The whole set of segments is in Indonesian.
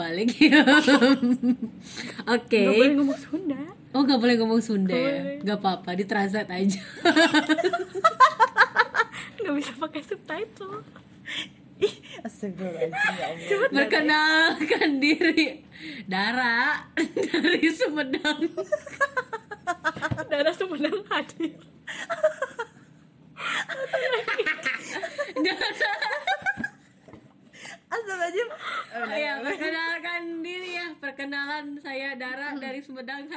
balik. Ya oke. Gak boleh ngomong Sunda. oh nggak boleh ngomong Sunda. Ya Boleh. nggak apa-apa di translate aja. Gak bisa pakai subtitle. Ih, astagfirullahaladzim ya perkenalkan diri. Dara dari Sumedang. Darah Sumedang hadir. Astagfirullahaladzim. Oh, ya perkenalkan diri ya. Perkenalan saya Dara dari Sumedang.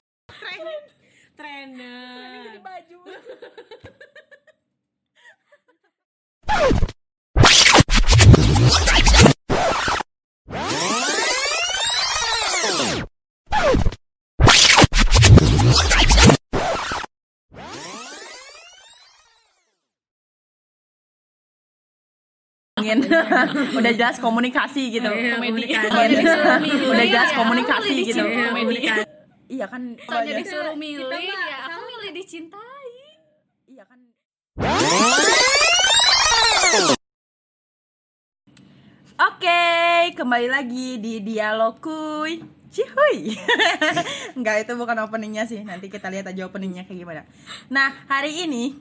Trainer Baju. Ngomongin. udah jelas komunikasi gitu. Iya, Komedi. udah jelas ya, komunikasi gitu. Komedi. Iya kan Soalnya awalnya- disuruh milih, ya aku milih dicintai. Iya kan. Oke, kembali lagi di dialog kuy. Cihuy. Enggak, itu bukan openingnya sih. Nanti kita lihat aja openingnya kayak gimana. Nah, hari ini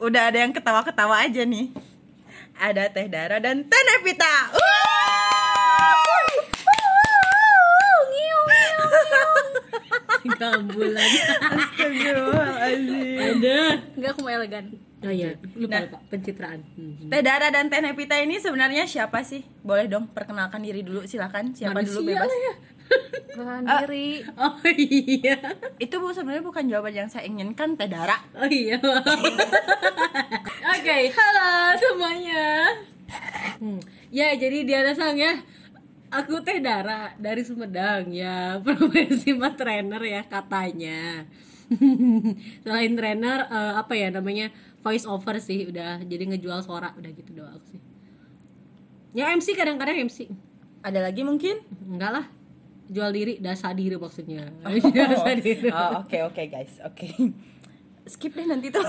udah ada yang ketawa-ketawa aja nih. Ada Teh Dara dan Teh Nevita. tiga bulan Astagfirullahaladzim. ada Enggak aku mau elegan. oh iya lupa Nah. lupa pencitraan Hmm. Teh Dara dan Teh Nevita ini sebenarnya siapa sih? Boleh dong perkenalkan diri dulu silakan. Siapa dulu Manusia bebas. lah ya. Kenalan Ah. diri. oh iya. Itu bu sebenarnya bukan jawaban yang saya inginkan Teh Dara. oh iya. Oke halo semuanya. Hmm, ya jadi Diana Sang ya. Aku teh Dara dari Sumedang ya. Profesi mah trainer ya katanya. Selain trainer eh, apa ya namanya voice over sih udah. Jadi ngejual suara udah gitu doang sih. Ya MC kadang-kadang MC Ada lagi mungkin? enggak lah jual diri dasa diri maksudnya dasa diri Oh, oke oke guys, oke. Skip deh nanti tuh.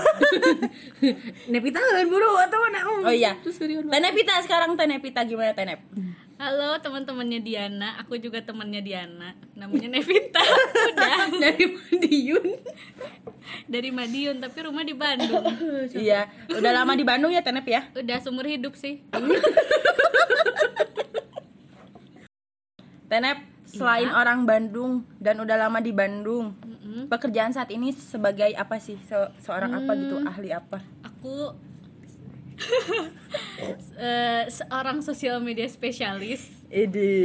Nepita kan buru atau mana Oh iya. serius Teh Nevita sekarang Teh Nevita gimana Teh Nep? Halo teman-temannya Diana, aku juga temannya Diana. Namanya Nevita. Udah dari Madiun dari Madiun tapi rumah di Bandung. Iya, udah lama di Bandung ya Teh Nep ya? Udah seumur hidup sih. Teh Selain orang Bandung dan udah lama di Bandung, Mm-mm. pekerjaan saat ini sebagai apa sih? Se- seorang apa gitu? Ahli apa? Aku eh, seorang sosial media spesialis. Ide.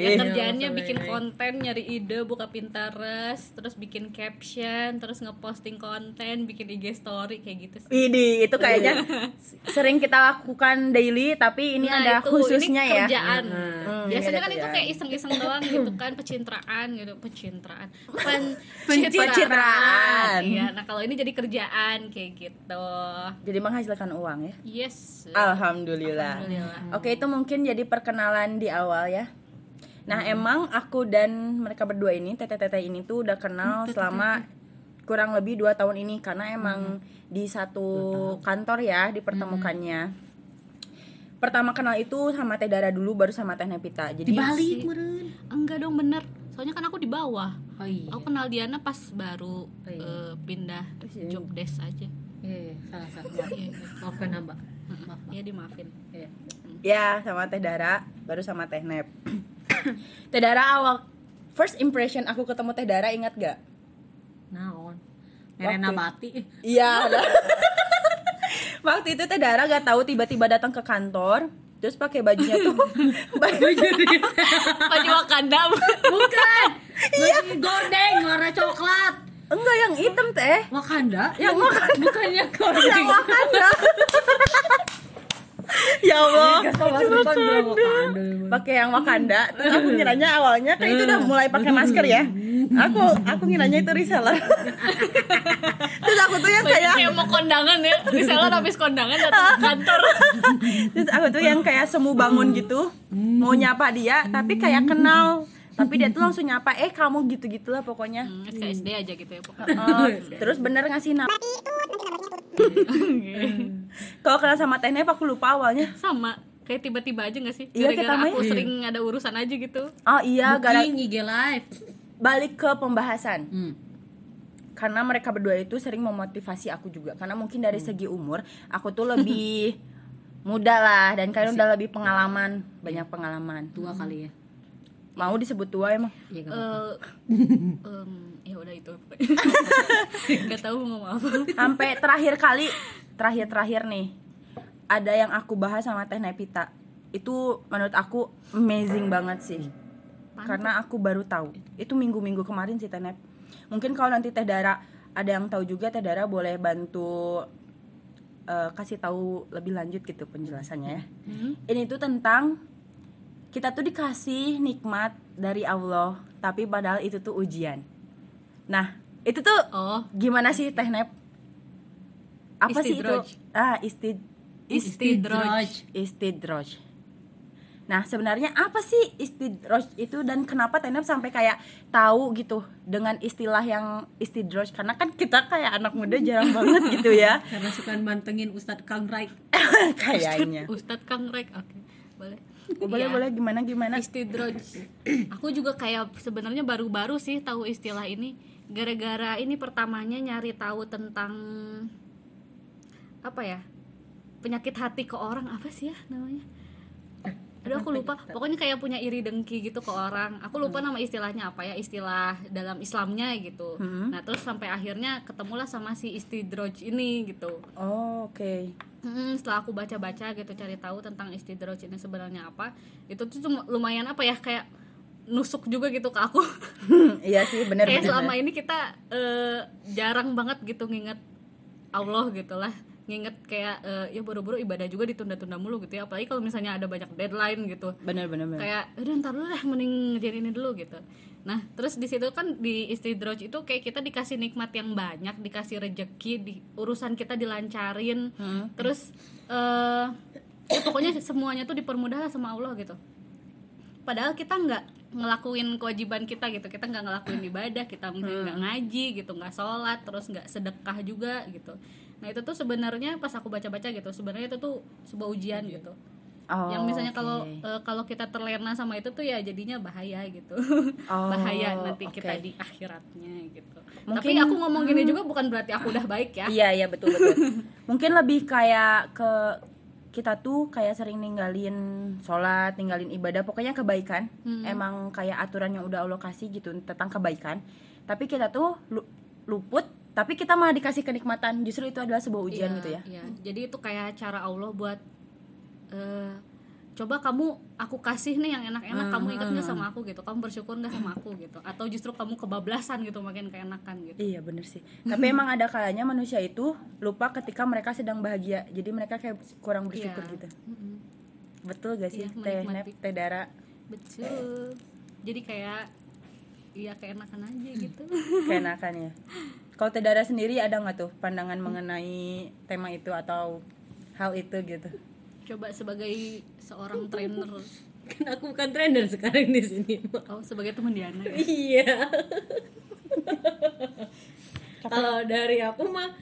Ya, kerjaannya Iya, bikin konten, nyari ide, buka Pinterest, terus bikin caption, terus ngeposting konten, bikin IG story kayak gitu sih. Widih, itu kayaknya sering kita lakukan daily, tapi ini Nah, ada itu, khususnya ini ya. kerjaan. Hmm, Biasanya kan itu kerjaan. kayak iseng-iseng doang gitu kan, pencitraan gitu, pencitraan. Pen Pencitraan. Iya, nah kalau ini jadi kerjaan kayak gitu. Jadi menghasilkan uang ya. Yes. Alhamdulillah. Alhamdulillah. Oke, itu mungkin jadi perkenalan di awal ya. Nah, emang aku dan mereka berdua ini, tete-tete ini tuh udah kenal selama kurang lebih dua tahun ini karena emang di satu kantor ya dipertemukannya. Pertama kenal itu sama Teh Dara dulu, baru sama Teh Nepita. Jadi dibalik meren Enggak dong bener. Soalnya kan aku di bawah. oh iya Aku kenal Diana pas baru iya. eh, pindah iya. job desk aja. Iya, salah salah maaf. Iya, maafkan hamba maaf Iya dimaafin. Iya. Ya sama Teh Dara, baru sama Teh Nep. teh Dara awal first impression aku ketemu Teh Dara ingat gak? naon Nerena Bati Iya. Waktu itu Teh Dara gak tahu tiba-tiba datang ke kantor, terus pakai bajunya tuh baju Baju Wakanda. bukan iya gordeng warna coklat enggak yang hitam teh, Wakanda Yang Wakanda. bukannya yang gordeng Wakanda. Ya Allah, pakai yang Wakanda. Terus aku ngiranya awalnya kan itu udah mulai pakai masker ya. Aku aku ngiranya itu reseller. terus aku tuh yang Kayak kayak mau kondangan ya. Misalnya habis kondangan datang ke kantor. terus aku tuh yang kayak semu bangun gitu mau nyapa dia tapi kayak kenal tapi dia tuh langsung nyapa eh kamu gitu gitulah pokoknya Hmm, kayak SD aja gitu ya pokoknya. Eh, terus bener ngasih nama kalau kenal sama Teh Nep aku lupa awalnya Sama. kayak tiba-tiba aja gak sih Iya, gara-gara kita main. aku sering ada urusan aja gitu Oh iya, gara Booking IG live balik ke pembahasan. hmm. Karena mereka berdua itu sering memotivasi aku juga. Karena mungkin dari segi umur, aku tuh lebih muda lah dan kalian udah lebih pengalaman, banyak pengalaman. tua kali ya Mau disebut tua emang? Iya gak apa-apa. Eh, em, ya udah itu nggak tahu mau ngomong apa Sampai terakhir kali, terakhir-terakhir nih, ada yang aku bahas sama Teh Nepita. Itu menurut aku amazing banget sih. Karena aku baru tahu. Itu minggu-minggu kemarin sih Teh Nep. Mungkin kalau nanti Teh Dara ada yang tahu juga Teh Dara boleh bantu eh, kasih tahu lebih lanjut gitu penjelasannya ya. Ini tuh tentang kita tuh dikasih nikmat dari Allah, tapi padahal itu tuh ujian. Nah, itu tuh oh gimana sih Teh Nep? Apa sih itu? Istidroj. Ah, istid istidroj istidroj. Nah, sebenarnya apa sih istidroj itu dan kenapa Teh Nep sampai kayak tahu gitu dengan istilah yang istidroj? Karena kan kita kayak anak muda jarang banget gitu ya. karena suka mantengin Ustadz Kang Raik Kayaknya. Ustadz Kang Rek oke boleh Boleh Iya. boleh gimana gimana? istidroj aku juga kayak sebenarnya baru-baru sih tahu istilah ini gara-gara ini pertamanya nyari tahu tentang apa ya penyakit hati ke orang apa sih ya namanya? Aduh aku lupa. Pokoknya kayak punya iri dengki gitu ke orang. Aku lupa nama istilahnya apa ya istilah dalam Islamnya gitu. Nah terus sampai akhirnya ketemulah sama si istidroj ini gitu. Oh, oke. Hmm, setelah aku baca-baca gitu cari tahu tentang istidroj ini sebenarnya apa itu tuh lumayan apa ya kayak nusuk juga gitu ke aku. Iya sih, bener kayak bener. selama ini kita eh, jarang banget gitu nginget Allah gitu lah nginget kayak eh, ya buru-buru ibadah juga ditunda-tunda mulu gitu ya. Apalagi kalau misalnya ada banyak deadline gitu. Bener bener bener. kayak udah ntar dulu lah mending ngerjain ini dulu gitu. Nah terus di situ kan di istidroj itu kayak kita dikasih nikmat yang banyak dikasih rejeki di urusan kita dilancarin. Terus eh ya pokoknya semuanya tuh dipermudah lah sama Allah gitu. Padahal kita nggak ngelakuin kewajiban kita gitu. Kita nggak ngelakuin ibadah kita mungkin nggak ngaji gitu nggak sholat terus nggak sedekah juga gitu. Nah itu tuh sebenarnya pas aku baca-baca gitu sebenarnya itu tuh sebuah ujian gitu. Oh, yang misalnya kalau oke. eh, kalau kita terlena sama itu tuh ya jadinya bahaya gitu. Oh, bahaya nanti oke. kita di akhiratnya gitu. Mungkin- tapi aku ngomong gini juga bukan berarti aku udah baik ya. Iya iya betul betul. Mungkin lebih kayak ke kita tuh kayak sering ninggalin sholat, ninggalin ibadah, pokoknya kebaikan. Emang kayak aturan yang udah Allah kasih gitu tentang kebaikan. Tapi kita tuh lu- luput, tapi kita malah dikasih kenikmatan. Justru itu adalah sebuah ujian Iya, gitu ya. iya. jadi itu kayak cara Allah buat eh, coba kamu aku kasih nih yang enak-enak kamu ingat nggak sama aku? gitu. Kamu bersyukur nggak sama aku? gitu. Atau justru kamu kebablasan gitu makin keenakan gitu. Iya bener sih. Tapi emang ada kalanya manusia itu lupa ketika mereka sedang bahagia. Jadi mereka kayak kurang bersyukur Iya. gitu. Betul gak sih Iya, Teh. Nep, Teh Dara? betul. Jadi kayak iya keenakan aja gitu. Keenakan ya. Kalau Teh Dara sendiri ada nggak tuh pandangan mengenai tema itu atau hal itu gitu coba sebagai seorang trainer. Kan aku bukan trainer sekarang di sini. Oh sebagai teman Diana ya? iya. Kalau dari aku mah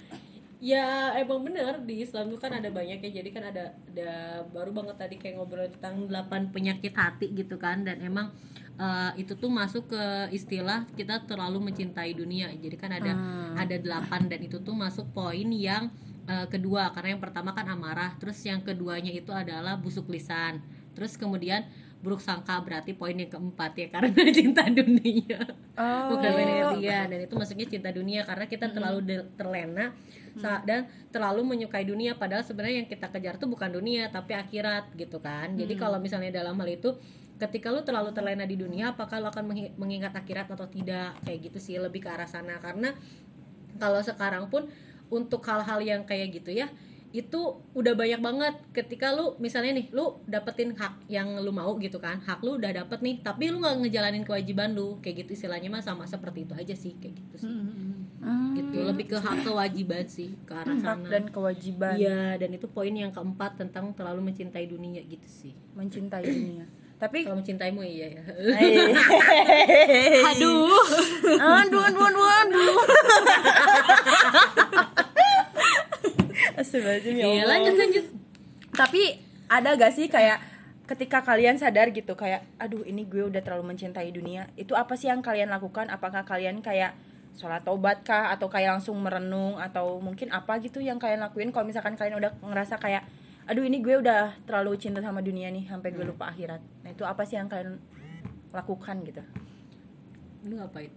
ya emang bener di Islam itu kan ada banyak ya. Jadi kan ada ada baru banget tadi kayak ngobrol tentang 8 penyakit hati gitu kan. Dan emang eh, itu tuh masuk ke istilah kita terlalu mencintai dunia. Jadi kan ada ada delapan dan itu tuh masuk poin yang eh, kedua karena yang pertama kan amarah terus yang keduanya itu adalah busuk lisan. Terus kemudian buruk sangka berarti poin yang keempat ya karena cinta dunia. Oh. bukan penelitian dan itu maksudnya cinta dunia karena kita terlalu de- terlena sa- dan terlalu menyukai dunia padahal sebenarnya yang kita kejar tuh bukan dunia tapi akhirat gitu kan. Jadi kalau misalnya dalam hal itu ketika lu terlalu terlena di dunia apakah lu akan mengingat akhirat atau tidak? Kayak gitu sih lebih ke arah sana. Karena kalau sekarang pun untuk hal-hal yang kayak gitu ya itu udah banyak banget. Ketika lu misalnya nih lu dapetin hak yang lu mau gitu kan hak lu udah dapet nih tapi lu nggak ngejalanin kewajiban lu kayak gitu istilahnya mah sama seperti itu aja sih kayak gitu sih. Hmm, gitu lebih ke hak kewajiban sih ke arah hak sana. dan kewajiban. Iya dan itu poin yang keempat tentang terlalu mencintai dunia gitu sih. Mencintai dunia. Tapi kalau mencintaimu iya ya. Aduh aduh aduh aduh Astagfirullahaladzim ya iya Allah. lanjut lanjut. Tapi ada gak sih kayak ketika kalian sadar gitu kayak aduh ini gue udah terlalu mencintai dunia. Itu apa sih yang kalian lakukan? Apakah kalian kayak sholat tobat kah? Atau kayak langsung merenung? Atau mungkin apa gitu yang kalian lakuin? Kalau misalkan kalian udah ngerasa kayak aduh ini gue udah terlalu cinta sama dunia nih sampai gue lupa akhirat. Nah itu apa sih yang kalian lakukan gitu? Lu ngapain?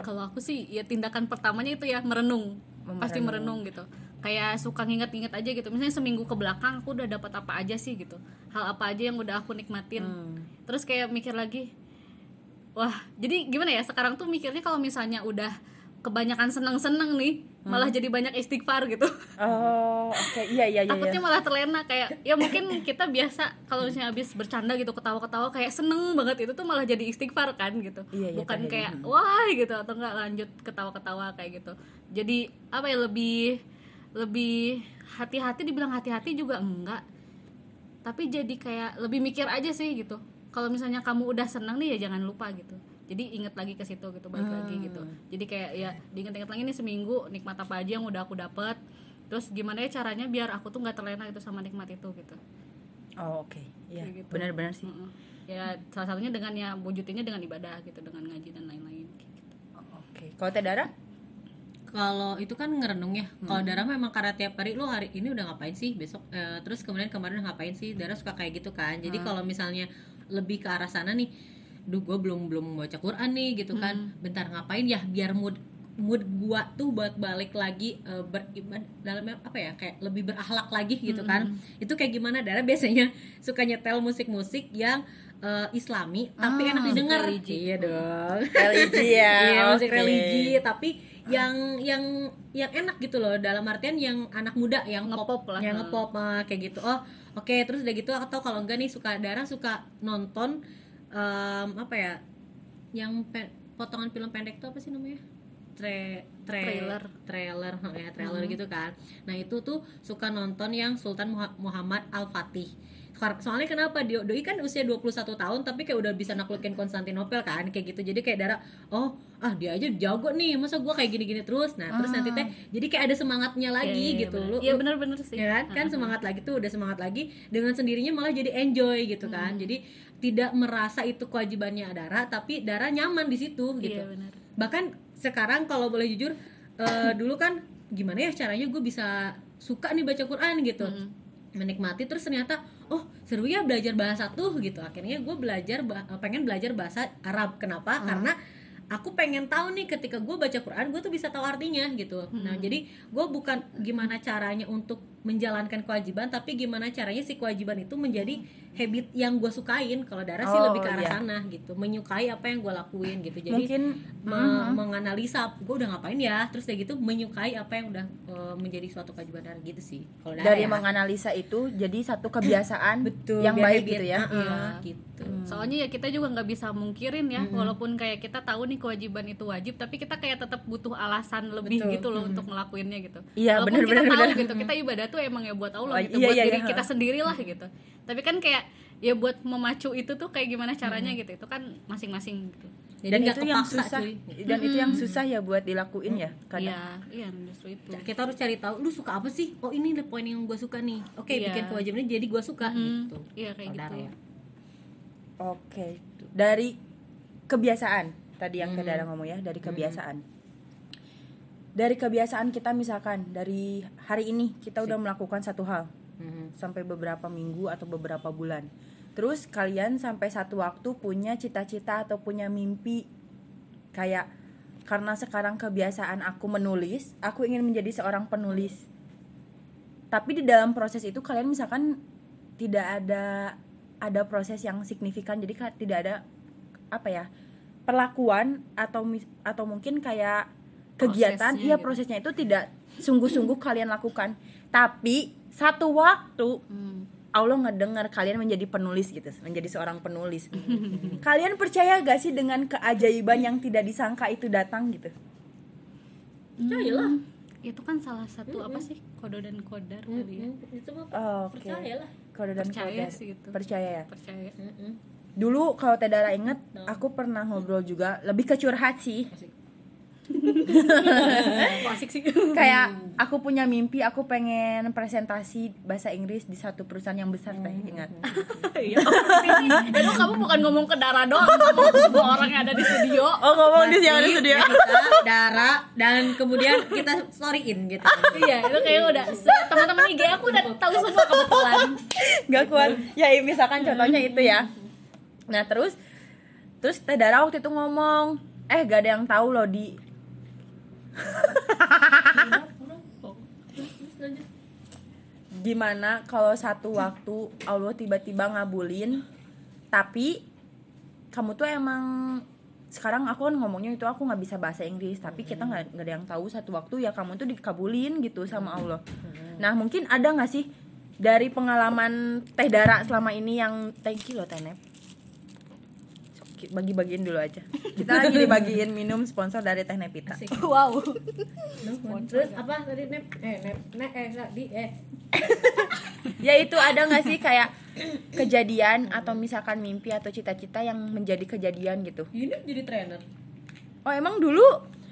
Kalau aku sih ya tindakan pertamanya itu ya merenung. Merenung. pasti merenung gitu kayak suka nginget-nginget aja gitu. Misalnya seminggu ke belakang aku udah dapat apa aja sih gitu. Hal apa aja yang udah aku nikmatin. Terus kayak mikir lagi wah jadi gimana ya sekarang tuh mikirnya kalau misalnya udah kebanyakan seneng-seneng nih malah jadi banyak istighfar gitu. Oh oke. Iya iya iya takutnya iya. malah terlena kayak ya mungkin kita biasa kalau misalnya habis bercanda gitu ketawa-ketawa kayak seneng banget itu tuh malah jadi istighfar kan gitu. Iya, iya, bukan kayak wah gitu atau enggak lanjut ketawa-ketawa kayak gitu. Jadi apa ya lebih lebih hati-hati dibilang hati-hati juga enggak. Tapi jadi kayak lebih mikir aja sih gitu. Kalau misalnya kamu udah senang nih ya jangan lupa gitu. Jadi inget lagi ke situ gitu balik lagi gitu. Jadi kayak ya diinget-inget lagi nih seminggu nikmat apa aja yang udah aku dapet. Terus gimana ya caranya biar aku tuh nggak terlena itu sama nikmat itu gitu. Oh oke. Iya Kayak gitu. benar-benar sih. Mm-mm. ya salah satunya dengan ya wujudinnya dengan ibadah gitu dengan ngaji dan lain-lain gitu. oke. Kalau teh Dara kalau itu kan ngerenung ya. Kalau Dara memang karena tiap hari lu hari ini udah ngapain sih? Besok eh, terus kemudian kemarin ngapain sih? Dara suka kayak gitu kan. Jadi kalau misalnya lebih ke arah sana nih duh gue belum belum baca Quran nih gitu kan. Bentar ngapain ya? Biar mood mood gua tuh buat balik lagi eh, beribadah dalamnya apa ya kayak lebih berakhlak lagi gitu kan. Itu kayak gimana? Dara biasanya suka nyetel musik-musik yang eh, Islami tapi enak didengar. iya dong. Religi ya Iya, musik religi tapi yang yang yang enak gitu loh. Dalam artian yang anak muda yang Ngepop pop lah. yang ngepop ah, kayak gitu. Oh oke terus udah gitu atau kalau enggak nih suka darah suka nonton em, apa ya yang potongan film pendek tuh apa sih namanya Tra- tra- Trailer. trailer ya trailer gitu kan. Nah itu tuh suka nonton yang Sultan Muha- Muhammad Al Fatih soalnya kenapa? Dio doi kan usia 21 tahun tapi kayak udah bisa naklukin Konstantinopel kan kayak gitu. Jadi kayak darah oh ah dia aja jago nih masa gua kayak gini-gini terus? Nah terus nanti teh jadi kayak ada semangatnya lagi Iya, gitu. bener. lu iya lu- bener-bener sih. ya kan? Kan semangat lagi tuh udah semangat lagi. Dengan sendirinya malah jadi enjoy gitu kan. Jadi tidak merasa itu kewajibannya Dara tapi Dara nyaman di situ gitu. iya benar bahkan sekarang kalau boleh jujur eh, dulu kan gimana ya caranya gue bisa suka nih baca Quran gitu. Menikmati terus ternyata oh seru ya belajar bahasa tuh gitu. Akhirnya gue belajar pengen belajar bahasa Arab. Kenapa? Karena aku pengen tahu nih ketika gue baca Quran gue tuh bisa tahu artinya gitu. Nah jadi gue bukan gimana caranya untuk menjalankan kewajiban tapi gimana caranya si kewajiban itu menjadi habit yang gue sukain. Kalau darah sih Oh, lebih ke arah iya. sana gitu. Menyukai apa yang gue lakuin gitu. Jadi mungkin me- menganalisa gue udah ngapain ya? Terus kayak gitu menyukai apa yang udah eh, menjadi suatu kewajiban darah gitu sih. Kalau dari ya. menganalisa itu jadi satu kebiasaan betul yang baik gitu ya. Heeh, Iya. Gitu soalnya ya kita juga nggak bisa mungkirin ya walaupun kayak kita tahu nih kewajiban itu wajib tapi kita kayak tetap butuh alasan lebih Betul. gitu loh untuk ngelakuinnya gitu. Iya, walaupun bener, kita bener, tahu bener. gitu kita ibadah tuh emang ya buat Allah Oh, gitu iya, buat iya, diri iya. kita sendiri lah gitu. Tapi kan kayak ya buat memacu itu tuh kayak gimana caranya gitu itu kan masing-masing gitu. Jadi dan itu yang susah cuy. dan itu yang susah ya buat dilakuin ya kadang. Iya iya justru itu. Kita harus cari tahu lu suka apa sih? Oh ini the poin yang gue suka nih. Oke Iya. bikin kewajibannya jadi gue suka Hmm, gitu. Iya kayak gitu. Darah ya. Oke dari kebiasaan. Tadi yang Teh Dara ngomong ya dari kebiasaan. Dari kebiasaan kita misalkan dari hari ini kita udah melakukan satu hal. Mhm. sampai beberapa minggu atau beberapa bulan. Terus kalian sampai satu waktu punya cita-cita atau punya mimpi. Kayak karena sekarang kebiasaan aku menulis, aku ingin menjadi seorang penulis. Tapi di dalam proses itu kalian misalkan tidak ada ada proses yang signifikan, jadi tidak ada apa ya perlakuan atau atau mungkin kayak kegiatan, Prosesnya iya gitu. prosesnya itu tidak sungguh-sungguh kalian lakukan. Tapi satu waktu Hmm. Allah ngedengar kalian menjadi penulis gitu, menjadi seorang penulis. kalian percaya gak sih dengan keajaiban yang tidak disangka itu datang gitu? percayalah Hmm, itu kan salah satu apa sih kodo dan kodar kali ya itu mah Oh, Oke. percayalah Kode dan Percaya kode. sih itu. Percaya ya. percaya Mhm. Dulu kalau Dara inget, aku pernah ngobrol juga lebih ke curhat sih. Asik. Klasik sih. kayak aku punya mimpi aku pengen presentasi bahasa Inggris di satu perusahaan yang besar teh ingat Iya. Itu kamu bukan ngomong ke Dara doang, ngomong ke semua orang yang ada di studio. oh ngomong di siang di studio kita Dara dan kemudian kita storyin gitu Iya, itu kayak udah teman-teman IG aku udah tahu semua kebetulan. nggak kuat ya misalkan contohnya itu ya nah terus terus teh Dara waktu itu ngomong eh gak ada yang tahu loh di gimana kalau satu waktu Allah tiba-tiba ngabulin tapi kamu tuh emang sekarang aku kan ngomongnya itu aku nggak bisa bahasa Inggris tapi kita nggak ada yang tahu satu waktu ya kamu tuh dikabulin gitu sama Allah. Nah mungkin ada nggak sih dari pengalaman Teh Dara selama ini yang thank you loh Teh Nep Sok, bagi-bagiin dulu aja. Kita lagi dibagiin minum sponsor dari Teh Nepita. Wow. terus apa tadi nep? Eh nep ne eh enggak di eh. Ya itu ada nggak sih kayak kejadian atau misalkan mimpi atau cita-cita yang menjadi kejadian gitu? Ini jadi trainer. Oh emang dulu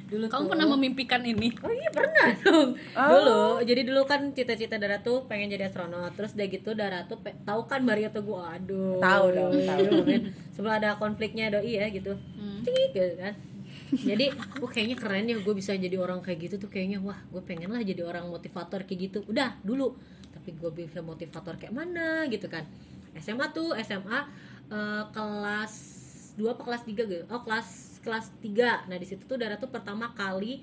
dulu Kamu tuh- pernah memimpikan ini? Oh iya pernah dong. Oh. Dulu, jadi dulu kan cita-cita Dara tuh pengen jadi astronot. Terus udah gitu Dara tuh tahu kan Mario tuh gua aduh. Tahu dong, tahu. Tahu. Sebelum ada konfliknya doi ya gitu. Cik gitu kan. Jadi, wah kayaknya keren ya gue bisa jadi orang kayak gitu tuh kayaknya wah gue pengen lah jadi orang motivator kayak gitu. Udah dulu. Tapi gue bisa motivator kayak mana gitu kan. SMA tuh SMA eh, kelas 2 apa kelas 3 gitu. Oh kelas kelas 3. Nah, di situ tuh Dara tuh pertama kali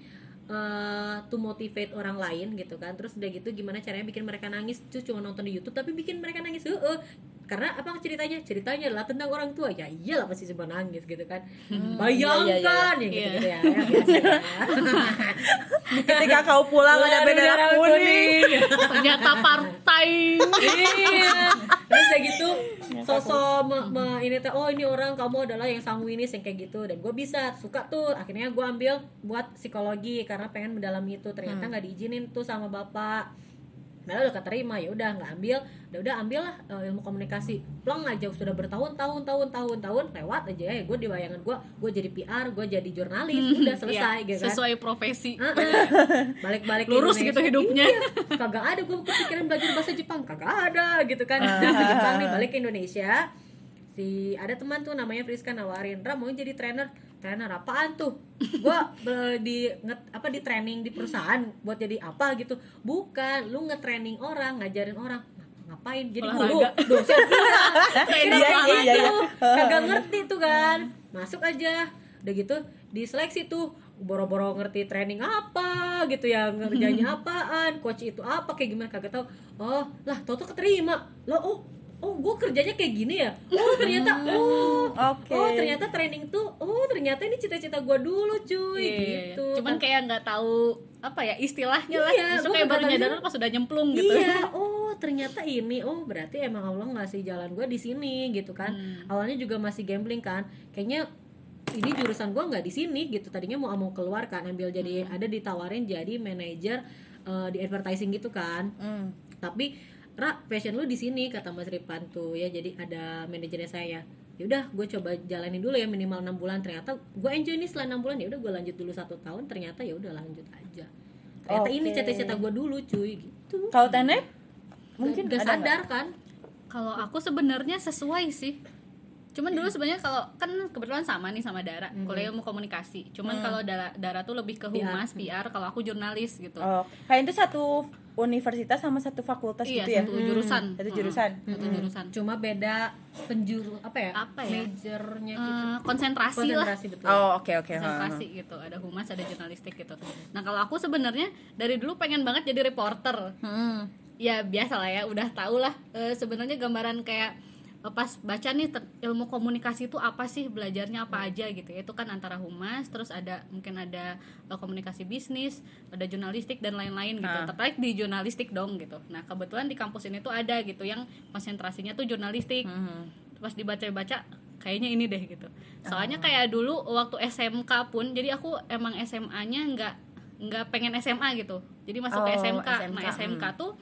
eh to motivate orang lain gitu kan terus udah gitu gimana caranya bikin mereka nangis tuh cuma nonton di YouTube tapi bikin mereka nangis Heeh. Karena apa ceritanya? Ceritanya adalah tentang orang tua. Ya iyalah pasti sebuah nangis gitu kan. Bayangkan ya gitu, gitu ya, ya biasa ya. ketika kau pulang ada bendera kuning. Ternyata partai. iya. Terus kayak gitu sosok me- me- ini teh oh ini orang kamu adalah yang sanguinis yang kayak gitu. Dan gue bisa suka tuh. Akhirnya gue ambil buat psikologi karena pengen mendalami itu. Ternyata nggak diizinin tuh sama bapak Nah udah keterima ya udah nggak ambil, udah udah ambil lah eh, ilmu komunikasi. Plong aja sudah bertahun-tahun tahun tahun tahun lewat aja ya. Gue di bayangan gue, gue jadi PR, gue jadi jurnalis, udah selesai Iya, gitu kan. Sesuai profesi. Balik-balik Lurus Indonesia. gitu hidupnya. Iya, kagak ada gue kepikiran belajar bahasa Jepang kagak ada gitu kan nah ke Jepang nih balik ke Indonesia si ada teman tuh namanya Friska nawarin Ra mau jadi trainer trainer apaan tuh? Gue di nge- apa di training di perusahaan buat jadi apa gitu. Bukan lu nge-training orang ngajarin orang. Ngapain? Jadi guru dosen trainer Iya, banget iya, iya. kagak ngerti tuh kan. Masuk aja. Udah gitu diseleksi tuh. Boro-boro ngerti training apa gitu ya ngerjainnya apaan coach itu apa kayak gimana kagak tahu. Oh lah tau tuh keterima. Lo oh oh gue kerjanya kayak gini ya oh ternyata oh Oke. oh ternyata training tuh oh ternyata ini cita-cita gue dulu cuy Iya. gitu Cuman kayak nggak tahu apa ya istilahnya lah. Iya, Justru kayak baru nyadar pas udah nyemplung gitu. Iya, oh ternyata ini, oh berarti emang Allah ngasih jalan gue di sini gitu kan. Hmm. Awalnya juga masih gambling kan, kayaknya ini jurusan gue nggak di sini gitu. Tadinya mau mau keluar kan, ambil jadi Hmm. ada ditawarin jadi manajer eh, di advertising gitu kan. Hmm. Tapi Ra, passion lu di sini kata Mas Ripan tuh ya. Jadi ada manajernya saya. Ya udah, gue coba jalanin dulu ya minimal enam bulan. Ternyata gue enjoy nih setelah enam bulan ya udah gue lanjut dulu satu tahun. Ternyata ya udah lanjut aja. Ternyata ini Oke. cita-cita gue dulu cuy gitu kalau Teh Nep mungkin gak sadar kan Kalau aku sebenarnya sesuai sih. Cuman dulu sebenarnya kalau kan kebetulan sama nih sama Dara, kuliah ilmu komunikasi. Cuman kalau Dara, Dara tuh lebih ke humas, PR, kalau aku jurnalis gitu. oh kayak itu satu universitas sama satu fakultas iya, gitu ya satu jurusan. satu Mm-mm. jurusan Satu jurusan. cuma beda penjuru apa ya Apa ya? majornya gitu Eh, konsentrasi lah. konsentrasi betul oh oke oke ha, ha. konsentrasi gitu ada humas ada jurnalistik gitu nah kalau aku sebenarnya dari dulu pengen banget jadi reporter Hmm. ya biasa lah ya udah tau lah Eh, sebenarnya gambaran kayak pas baca nih ter- ilmu komunikasi itu apa sih belajarnya apa aja gitu ya. Itu kan antara humas terus ada mungkin ada eh, komunikasi bisnis ada jurnalistik dan lain-lain gitu. Ah. tertarik di jurnalistik dong gitu. Nah kebetulan di kampus ini tuh ada gitu yang konsentrasinya tuh jurnalistik. Hmm. pas dibaca-baca kayaknya ini deh gitu. Soalnya kayak dulu waktu SMK pun jadi aku emang SMA-nya nggak nggak pengen SMA gitu. Jadi masuk ke Oh, SMK. SMK, nah SMK tuh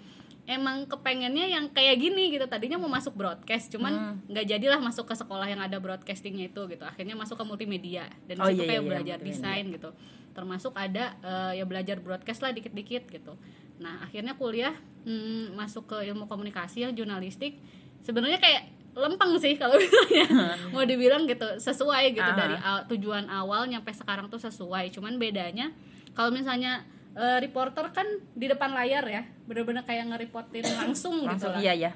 emang kepengennya yang kayak gini gitu. Tadinya mau masuk broadcast Hmm. cuman nggak jadilah masuk ke sekolah yang ada broadcastingnya itu gitu. Akhirnya masuk ke multimedia. Dan Oh, situ iya, kayak iya, iya, belajar desain gitu. Termasuk ada eh, ya belajar broadcast lah dikit-dikit gitu. Nah akhirnya kuliah hmm, masuk ke ilmu komunikasi yang jurnalistik. Sebenarnya kayak lempeng sih kalau misalnya mau dibilang gitu sesuai gitu. Aha. dari aw- tujuan awal nyampe sekarang tuh sesuai. Cuman bedanya kalau misalnya eh, reporter kan di depan layar ya bener-bener kayak ngereportin langsung, langsung gitu lah. iya ya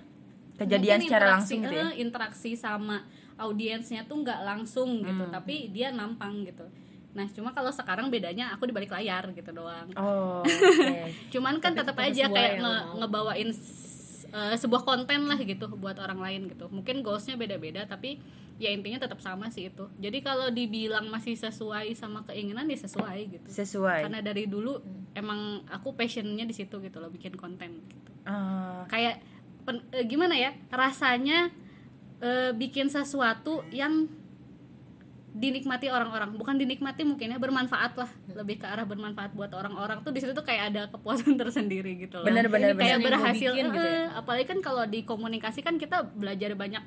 kejadian Mungkin secara langsung gitu ya? eh, interaksi sama audiensnya tuh nggak langsung gitu Hmm. tapi dia nampang gitu. Nah cuma kalau sekarang bedanya aku di balik layar gitu doang. Oh oke. Cuman kan tetap aja kayak nge- ngebawain eh, sebuah konten lah gitu buat orang lain gitu. Mungkin goalsnya beda-beda tapi ya intinya tetap sama sih itu. Jadi kalau dibilang masih sesuai sama keinginan ya sesuai gitu. Sesuai. Karena dari dulu emang aku passionnya di situ gitu loh bikin konten gitu. Ah, kayak pen- eh, gimana ya rasanya eh, bikin sesuatu yang dinikmati orang-orang. Bukan dinikmati mungkin ya bermanfaat lah. Lebih ke arah bermanfaat buat orang-orang. Tuh di situ tuh kayak ada kepuasan tersendiri gitu loh. Bener, bener, kayak bener. Berhasil bikin gitu ya. eh, apalagi kan kalau di komunikasi kan kita belajar banyak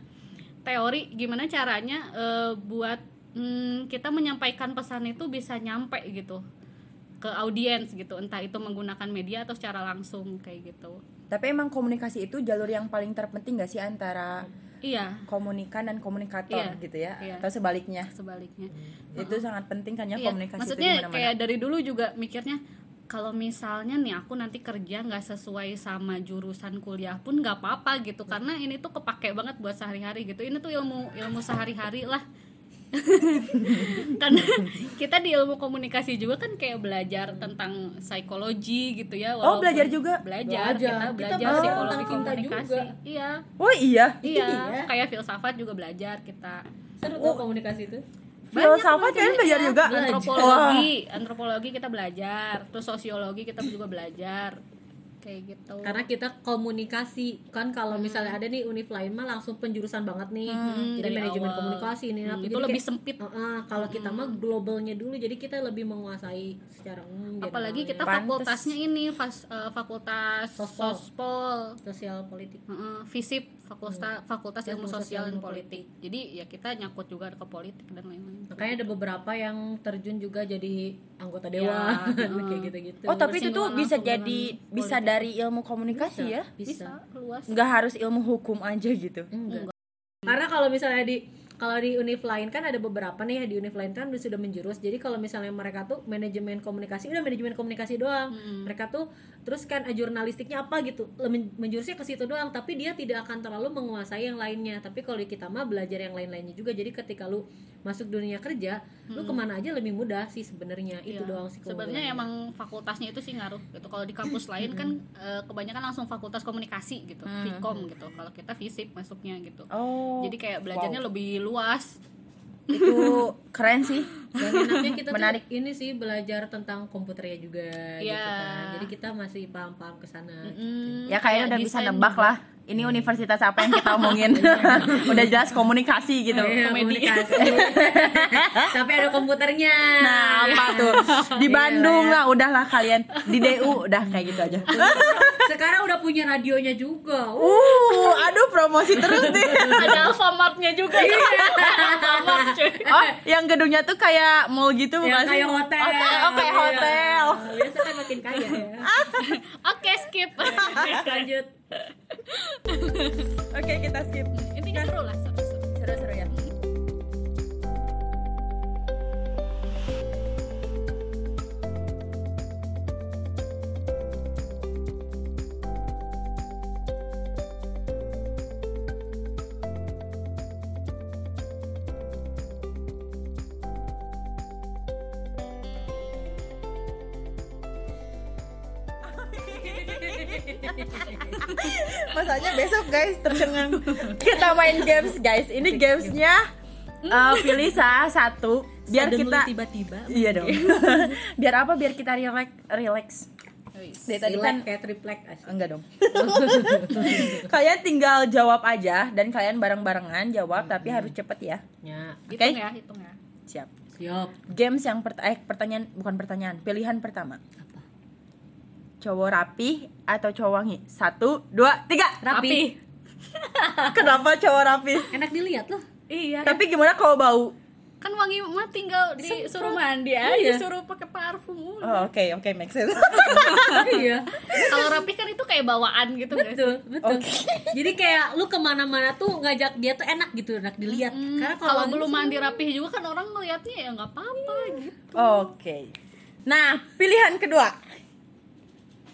teori gimana caranya eh, buat mm, kita menyampaikan pesan itu bisa nyampe gitu ke audiens gitu. Entah itu menggunakan media atau secara langsung kayak gitu. Tapi emang komunikasi itu jalur yang paling terpenting gak sih antara iya. komunikan dan komunikator Iya, gitu ya? Iya. atau sebaliknya? Sebaliknya. Itu sangat penting kan ya Iya, komunikasi maksudnya itu kayak dari dulu juga mikirnya kalau misalnya nih aku nanti kerja nggak sesuai sama jurusan kuliah pun nggak apa-apa gitu. Karena ini tuh kepake banget buat sehari-hari gitu. Ini tuh ilmu ilmu sehari-hari lah. Karena kita di ilmu komunikasi juga kan kayak belajar tentang psikologi gitu ya. Oh, belajar juga? belajar, Belajar. kita Kita belajar belajar psikologi komunikasi juga. iya. Oh iya? Iya. Iya. kayak filsafat juga belajar kita. Seru tuh komunikasi itu filsafat kalian belajar juga. Antropologi antropologi kita belajar terus sosiologi kita juga belajar. Kayak gitu. Karena kita komunikasi. Kan kalau misalnya ada nih univ lain mah langsung penjurusan banget nih. Jadi dari manajemen awal. komunikasi ini Hmm, itu Jadi lebih kayak- sempit. Heeh, kalau kita mah globalnya dulu jadi kita lebih menguasai secara umum apalagi generalnya. kita Pantes. fakultasnya ini fas, eh, fakultas Sospol. sospol. Sosial politik. Heeh, FISIP fakultas fakultas ilmu sosial dan dan politik. jadi ya kita nyangkut juga ke politik dan lain-lain. Makanya ada beberapa yang terjun juga jadi anggota dewan Ya, kayak gitu-gitu. Oh tapi itu tuh bisa jadi bisa politik. dari ilmu komunikasi ya? bisa, bisa luas nggak harus ilmu hukum aja gitu? Enggak. Karena kalau misalnya di kalau di univ lain kan ada beberapa nih ya, di univ lain kan sudah menjurus. Jadi kalau misalnya mereka tuh manajemen komunikasi udah manajemen komunikasi doang. Mereka tuh terus kan eh, jurnalistiknya apa gitu. Menjurusnya ke situ doang, tapi dia tidak akan terlalu menguasai yang lainnya. Tapi kalau di kita mah belajar yang lain-lainnya juga. Jadi ketika lu masuk dunia kerja, lu ke mana aja lebih mudah sih sebenarnya. Itu Iya. doang sih sebenarnya emang fakultasnya itu sih ngaruh gitu. Kalau di kampus lain kan eh, kebanyakan langsung fakultas komunikasi gitu Vkom gitu. Kalau kita fisip masuknya gitu. Oh jadi kayak belajarnya lebih luas. Itu keren sih. Dan enaknya kita Menarik. tuh ini sih belajar tentang komputernya juga gitu Iya. kan. Jadi kita masih paham-paham ke sana Hmm, ya kayaknya kayak udah bisa nebak lah ini universitas apa yang kita omongin? Udah jelas komunikasi gitu. Iya, komedi. komunikasi. Tapi ada komputernya. Nah apa tuh? Di Bandung lah udahlah kalian. Di DU udah kayak gitu aja. Sekarang udah punya radionya juga. Uh, uh. aduh promosi terus nih. Ada Alfamartnya juga. Iya. Alfamart oh yang gedungnya tuh kayak mall gitu bukan sih? kayak hotel. Oh, oh, kayak Iya. hotel. Biasa kan makin kaya ya. Oke skip. Lanjut oke kita skip intinya seru lah seru, seru. seru-seru ya Masanya besok guys tercengang. Kita main games guys. Ini gamesnya uh, Pilih salah satu. Biar Suddenly kita tiba-tiba. Iya dong. Biar apa? Biar kita relax Relax. Dari tadi kan kayak triplek. Enggak dong. Kalian tinggal jawab aja Dan kalian bareng-barengan jawab Tapi harus cepet ya. Ya. Hitung Oke. ya hitung ya. Siap. Siap. Games yang pert eh, pertanyaan Bukan pertanyaan Pilihan pertama. Apa cowok rapi atau cowok wangi? Satu, dua, tiga. Rapi. Kenapa cowok rapi? Enak dilihat loh. Iya. Tapi gimana kalau bau? Kan wangi mah tinggal disuruh mandi aja, Iya. suruh pakai parfum. Oh, oke, oke, make sense. iya. Kalau rapi kan itu kayak bawaan gitu guys. Betul, betul. Jadi kayak lu ke mana-mana tuh ngajak dia tuh enak gitu, enak dilihat. Karena Kalau belum mandi rapih juga kan orang ngeliatnya ya nggak apa-apa gitu. Oke. Nah, pilihan kedua.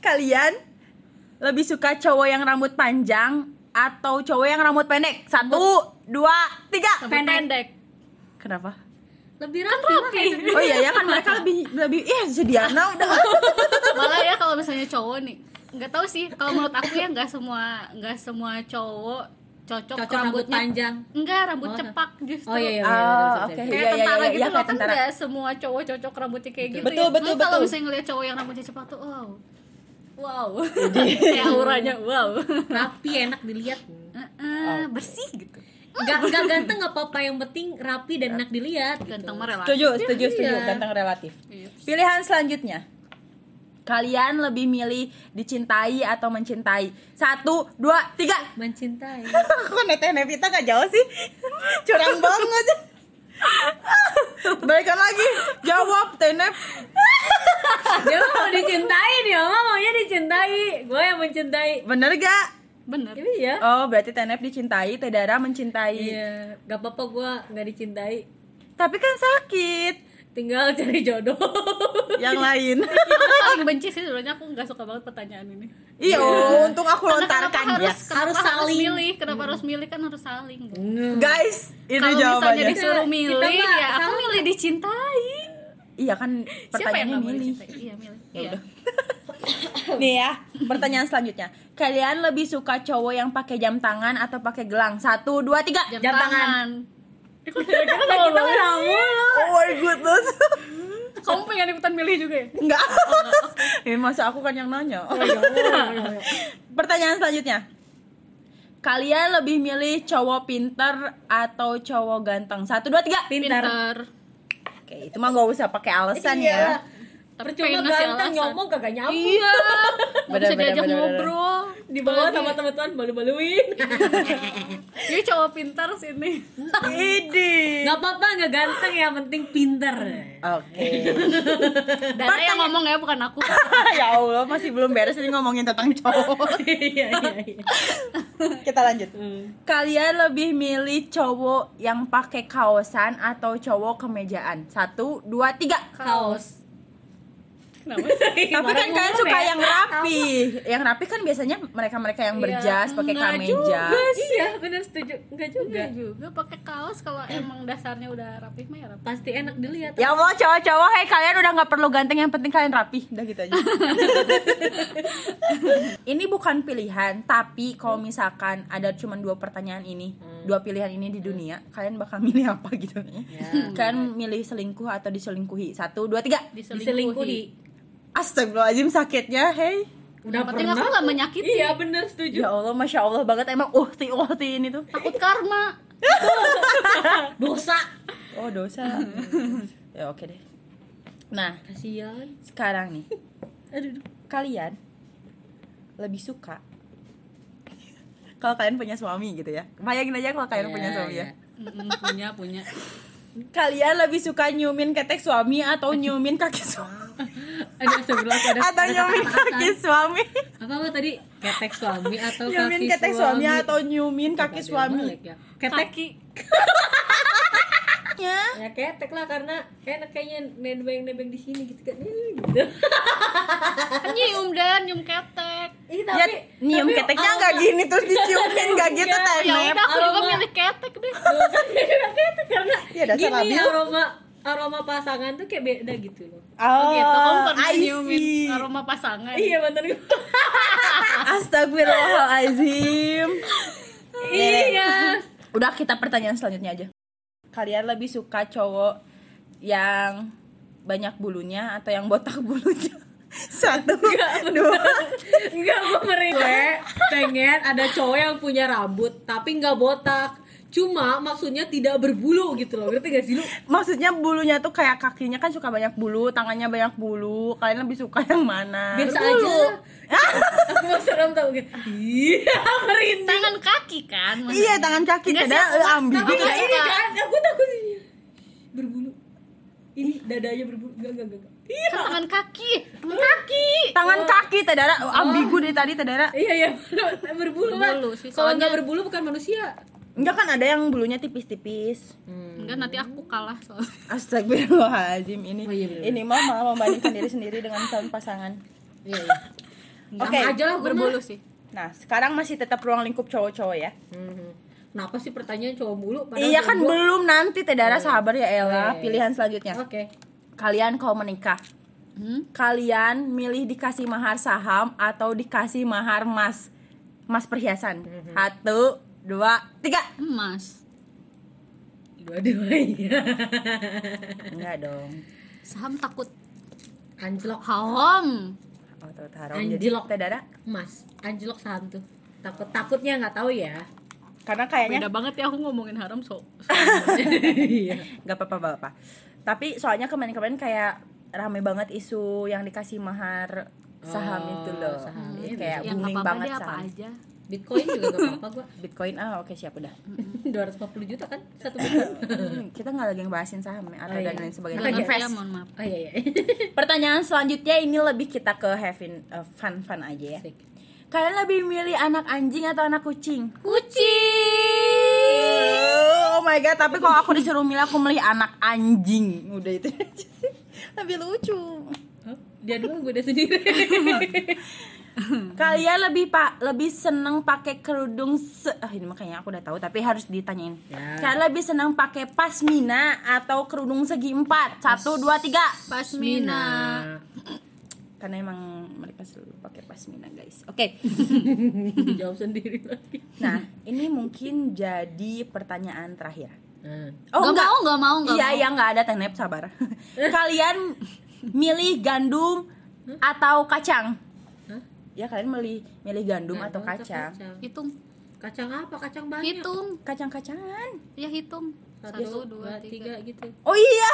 Kalian lebih suka cowok yang rambut panjang atau cowok yang rambut pendek? Satu, dua, tiga. Rambut pendek. Kenapa? lebih rapi. Rapi. Oh iya ya kan mereka lebih lebih ih sediana udah. Malah ya kalau misalnya cowok nih, nggak tahu sih. Kalau menurut aku ya nggak semua nggak semua cowok cocok, Cocok rambut panjang. Enggak, rambut Oh, cepak justru. Oh iya iya. Ah, betul, betul, oke. betul. Kayak Iya, iya, tentara iya, gitu iya, loh kayak kan nggak semua cowok cocok rambutnya kayak gitu Betul, ya. betul, Makanya kalau betul. misalnya ngeliat cowok yang rambutnya cepak tuh wow wow kayak auranya wow Rapi enak dilihat. Eh, bersih gitu Gak, gak ganteng gak apa-apa yang penting rapi dan enak dilihat. gitu. ganteng mah relatif Setuju, setuju, setuju. Iya. Ganteng relatif. Iya. Pilihan selanjutnya. Kalian lebih milih dicintai atau mencintai? Satu, dua, tiga. Mencintai. Kok Nete Nevita gak jauh sih? Curang banget. Balikan lagi. Jawab, Tenep. dia mau dicintai dia mah maunya dicintai. Gue yang mencintai. Bener gak? bener Iya. Oh, berarti Tenep dicintai, Tedara mencintai. Iya, gak apa-apa gue nggak dicintai. Tapi kan sakit. Tinggal cari jodoh. Yang lain. Paling benci sih sebenarnya aku nggak suka banget pertanyaan ini Iya, oh, untung aku lontarkan ya. harus kenapa Harus harus saling. milih kenapa harus milih kan harus saling Guys, ini kalau misalnya jawabannya. disuruh Kita- milih kita mah ya aku milih dicintai Iya kan siapa yang pertanyaannya milih. iya milih Ya iya udah. Nih ya, pertanyaan selanjutnya. Kalian lebih suka cowok yang pakai jam tangan atau pakai gelang? Satu, dua, tiga. jam, Jam tangan. tangan kita nggak mulu. Oh my goodness. Kamu pengen ikutan milih juga ya Enggak. Ini masa aku kan yang nanya. Pertanyaan selanjutnya. Kalian lebih milih cowok pinter atau cowok ganteng? Satu, dua, tiga. Pintar. Oke, itu mah gak usah pakai alasan Iya. ya. Tapi Percuma pengen ngasih ganteng alasan. ngomong kagak nyambung. iya nggak Bener, bisa bener, diajak bener, ngobrol Di bawah sama teman-teman balu-baluin. ini cowok pintar sini Idi. Gak apa-apa nggak ganteng yang penting pintar. Oke. Dana yang ngomong ya bukan aku ya Allah, masih belum beres ini ngomongin tentang cowok. Iya iya iya. Kita lanjut. Kalian lebih milih cowok yang pakai kaosan atau cowok kemejaan? Satu, dua, tiga. Kaos. Kenapa sih? Tapi kan kalian suka yang rapi. Yang rapi kan biasanya mereka-mereka yang berjas pakai enggak kameja. Iya benar setuju. Enggak juga. Enggak juga pakai kaos kalau emang dasarnya udah rapih mah ya rapih. Pasti enak dilihat. Ya Allah, cowok-cowok, hei kalian udah nggak perlu ganteng, yang penting kalian rapi. Udah gitu aja. ini bukan pilihan, tapi kalau misalkan ada cuma dua pertanyaan ini, dua pilihan ini di dunia, kalian bakal milih apa gitu? Kalian milih selingkuh atau diselingkuhi? Satu, dua, tiga. Diselingkuhi. Astagfirullahaladzim sakitnya, hei. Udah Yang penting aku nggak menyakiti. Iya benar setuju. Ya Allah, masya Allah banget emang uhti uhti ini tuh. Takut karma. Dosa. Oh dosa. ya oke deh. Nah, Kasihan. sekarang nih, Aduh. kalian lebih suka kalau kalian punya suami gitu ya. Bayangin aja kalau kalian Ya, punya suami ya. ya. Mm-mm, punya punya. Kalian lebih suka nyumin ketek suami atau nyumin kaki suami? Ada sebelah ada. atau ada nyumin kaki suami? Apa apa tadi? Ketek suami atau nyumin kaki ketek suami atau nyumin Coba kaki dia suami? balik ya. Ketek Kaki. Ya. ya ketek lah karena enak kayaknya nebeng-nebeng di sini gitu kan. Gitu. Kan nyium dan nyium ketek. Ih, Ya, nyium tapi keteknya nggak gini terus diciumin nggak gitu tenep. Ya udah aku juga milih ketek deh. Kan ketek karena Ya, gini aroma aroma pasangan tuh kayak beda gitu loh. Oh, gitu. Kamu pernah nyiumin aroma pasangan. Iya bener gue. Astagfirullahaladzim. iya. Udah kita pertanyaan selanjutnya aja. Kalian lebih suka cowok yang banyak bulunya atau yang botak bulunya? Satu, dua. Enggak gue pengen ada cowok yang punya rambut tapi nggak botak. Cuma maksudnya tidak berbulu gitu loh ngerti gak sih lu? Maksudnya bulunya tuh kayak kakinya kan suka banyak bulu, tangannya banyak bulu. Kalian lebih suka yang mana? biasa Berbulu. aja. Aku mau serem tau gitu. Iya merinding. Tangan kaki kan maksudnya. Iya, tangan kaki tidak Enggak, nggak ini kan aku takut ini. Berbulu. Ini dadanya berbulu. Enggak enggak enggak iya. Kan tangan kaki. Tangan kaki. Tangan kaki tidak ambigu dari tadi tidak iya iya. Berbulu kan kalau soalnya- nggak berbulu bukan manusia Enggak kan ada yang bulunya tipis-tipis. enggak nanti aku kalah soalnya Astagfirullahaladzim ini Oh, iya, bener. ini mama membandingkan diri sendiri dengan calon pasangan. iya iya Oke, Sama aja lah berbulu mah. sih Nah, sekarang masih tetap ruang lingkup cowok-cowok ya. Mhm. Kenapa sih pertanyaan cowok mulu? padahal iya kan gua- belum nanti Tedara sabar ya Oh, Ella. iya. Pilihan selanjutnya. Oke. Kalian kalau menikah, hmm? kalian milih dikasih mahar saham atau dikasih mahar emas? Emas perhiasan. Mhm. Satu, dua, tiga. emas Dua-duanya. Enggak dong. saham takut Anjlok haram Oh, taruh. Jadi Anjlok. Tedara Mas, anjlok saham tuh. Takut takutnya nggak tahu ya. karena kayaknya beda banget ya aku ngomongin haram so Iya. nggak apa-apa bapak tapi soalnya kemarin-kemarin kayak rame banget isu yang dikasih mahar saham Oh, itu loh saham. Hmm, kayak yang booming apa apa banget apa saham aja Bitcoin juga gak apa-apa gua. bitcoin ah oke siap udah 250 juta kan satu bitcoin. Hmm, kita nggak lagi ngebahasin saham ya, atau Oh, iya. dan lain sebagainya. Nggak ngerti ya invest mohon maaf Oh iya iya. pertanyaan selanjutnya ini lebih kita ke having uh, fun fun aja ya Asik. kalian lebih milih anak anjing atau anak kucing kucing oh my god tapi kalau aku disuruh milih aku milih anak anjing udah itu aja sih. lebih lucu? Dia dulu gue udah sendiri. Kalian lebih pak lebih seneng pakai kerudung se ah, ini makanya aku udah tahu tapi harus ditanyain. Ya. Kalian lebih seneng pakai pasmina atau kerudung segi empat? Satu dua tiga. pasmina Karena emang mereka selalu pakai pasmina guys. Oke. Dijawab sendiri lagi. Nah ini mungkin jadi pertanyaan terakhir. Nah. Oh Nggak enggak. mau, nggak mau, nggak Iya mau. iya nggak ada tenep sabar. Kalian milih gandum atau kacang? Ya kalian milih milih gandum Gandum atau kacang? hitung Kacang apa? Kacang banyak. hitung Kacang-kacangan. ya hitung Satu, dua, tiga, gitu. Oh iya.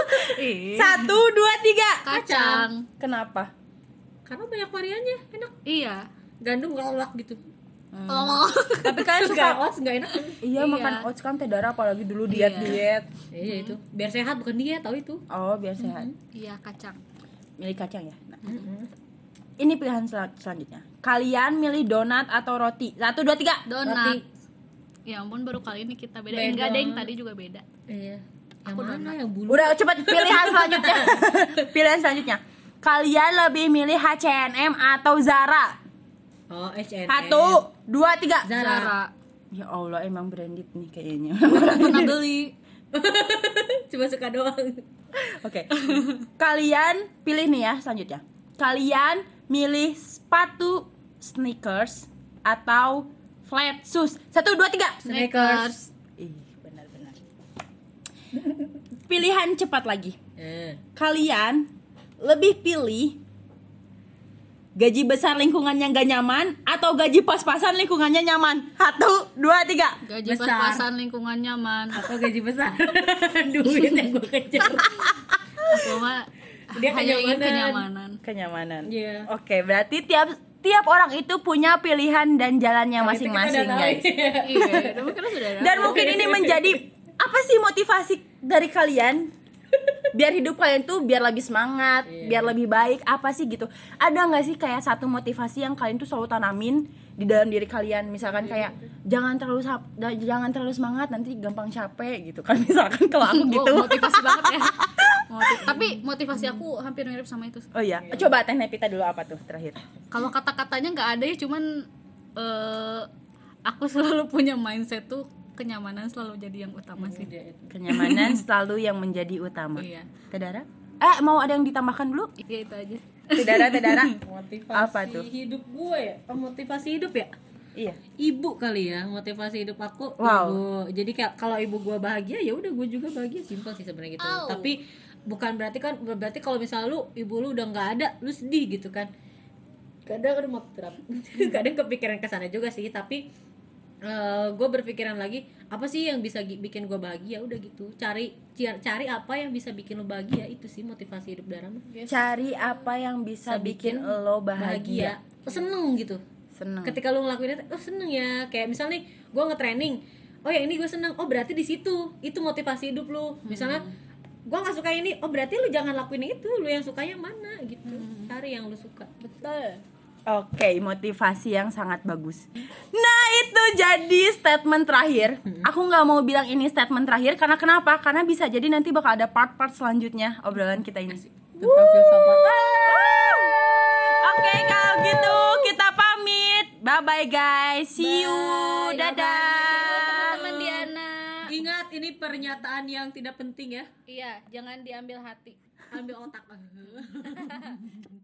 Satu, dua, tiga. kacang Kenapa? Karena banyak variannya, enak. iya Gandum ngelolak gitu. oh Tapi kalian Suka oats nggak enak. Iya Iya. makan oats kan teh darah apalagi dulu diet diet. Iya itu. Biar sehat bukan dia tahu itu. Oh biar sehat. iya kacang Milih kacang ya. Nah, Ini pilihan sel- selanjutnya. Kalian milih donat atau roti? Satu dua tiga. donat Roti. ya ampun baru kali ini kita beda, Beda. enggak deh yang tadi juga beda Iya. Yang Aku mana yang bulu? Udah cepet pilihan selanjutnya. pilihan selanjutnya. Kalian lebih milih H&M atau Zara? Oh, H&M. Satu, dua, tiga. Zara. Zara Ya Allah emang branded nih kayaknya. pernah beli Cuma suka doang. Oke. Kalian pilih nih ya selanjutnya. Kalian milih sepatu sneakers atau flat shoes. Satu, dua, tiga. Sneakers Ih, benar-benar. Pilihan cepat lagi. Eh. Kalian lebih pilih gaji besar lingkungannya gak nyaman atau gaji pas-pasan lingkungannya nyaman? Satu, dua, tiga. gaji pas-pasan lingkungan nyaman Atau gaji besar. Duit yang gue kejar. aku mah Dia hanya ingin kenyamanan. kenyamanan Kenyamanan. Iya. Oke, berarti tiap tiap orang itu punya pilihan dan jalannya masing-masing, tahu guys. ya. iya ada Dan mungkin ini menjadi apa sih motivasi dari kalian? Biar hidup kalian tuh biar lebih semangat, Iya. biar lebih baik, apa sih gitu. Ada nggak sih kayak satu motivasi yang kalian tuh selalu tanamin di dalam diri kalian? Misalkan kayak jangan terlalu jangan terlalu semangat nanti gampang capek gitu kan misalkan kalau aku gitu. Oh, motivasi banget ya Motiv- tapi motivasi aku hampir mirip sama itu Oh iya, coba Teh Nepita dulu apa tuh terakhir? kalau kata-katanya nggak ada ya cuman eh, aku selalu punya mindset tuh kenyamanan selalu jadi yang utama sih Iya, itu. Kenyamanan selalu yang menjadi utama. iya Tedara? Eh, mau ada yang ditambahkan dulu? iya itu aja Tedara, Tedara. Motivasi Apa tuh? hidup gue ya? Oh, motivasi hidup ya? iya. Ibu kali ya motivasi hidup aku Wow. ibu. Jadi kayak kalau ibu gue bahagia ya udah gue juga bahagia simpel sih sebenarnya gitu. Au. Tapi bukan berarti kan berarti kalau misalnya lu ibu lu udah nggak ada lu sedih gitu kan. Kadang aduh mau terapi. Kadang kepikiran ke sana juga sih tapi gue berpikiran lagi apa sih yang bisa bikin gue bahagia? Udah gitu cari cari apa yang bisa bikin lo bahagia itu sih motivasi hidup Dara mah. Cari apa yang bisa, bikin, lo bahagia, seneng gitu. Seneng. Ketika lo ngelakuin itu oh seneng ya. Kayak misalnya nih gue nge-training oh yang ini gue seneng. Oh berarti di situ. Itu motivasi hidup lo. Misalnya gue nggak suka ini. Oh berarti lu jangan lakuin itu. Lu yang sukanya mana? Gitu. Cari yang lu suka. Betul Oke, motivasi yang sangat bagus. Nah, itu jadi statement terakhir. Aku nggak mau bilang ini statement terakhir karena kenapa? Karena bisa jadi nanti bakal ada part-part selanjutnya obrolan kita ini. tentang filsafat Oke, kalau gitu kita pamit. Bye bye guys. See you. Dadah. teman Diana ingat ini pernyataan yang tidak penting ya iya jangan diambil hati ambil otak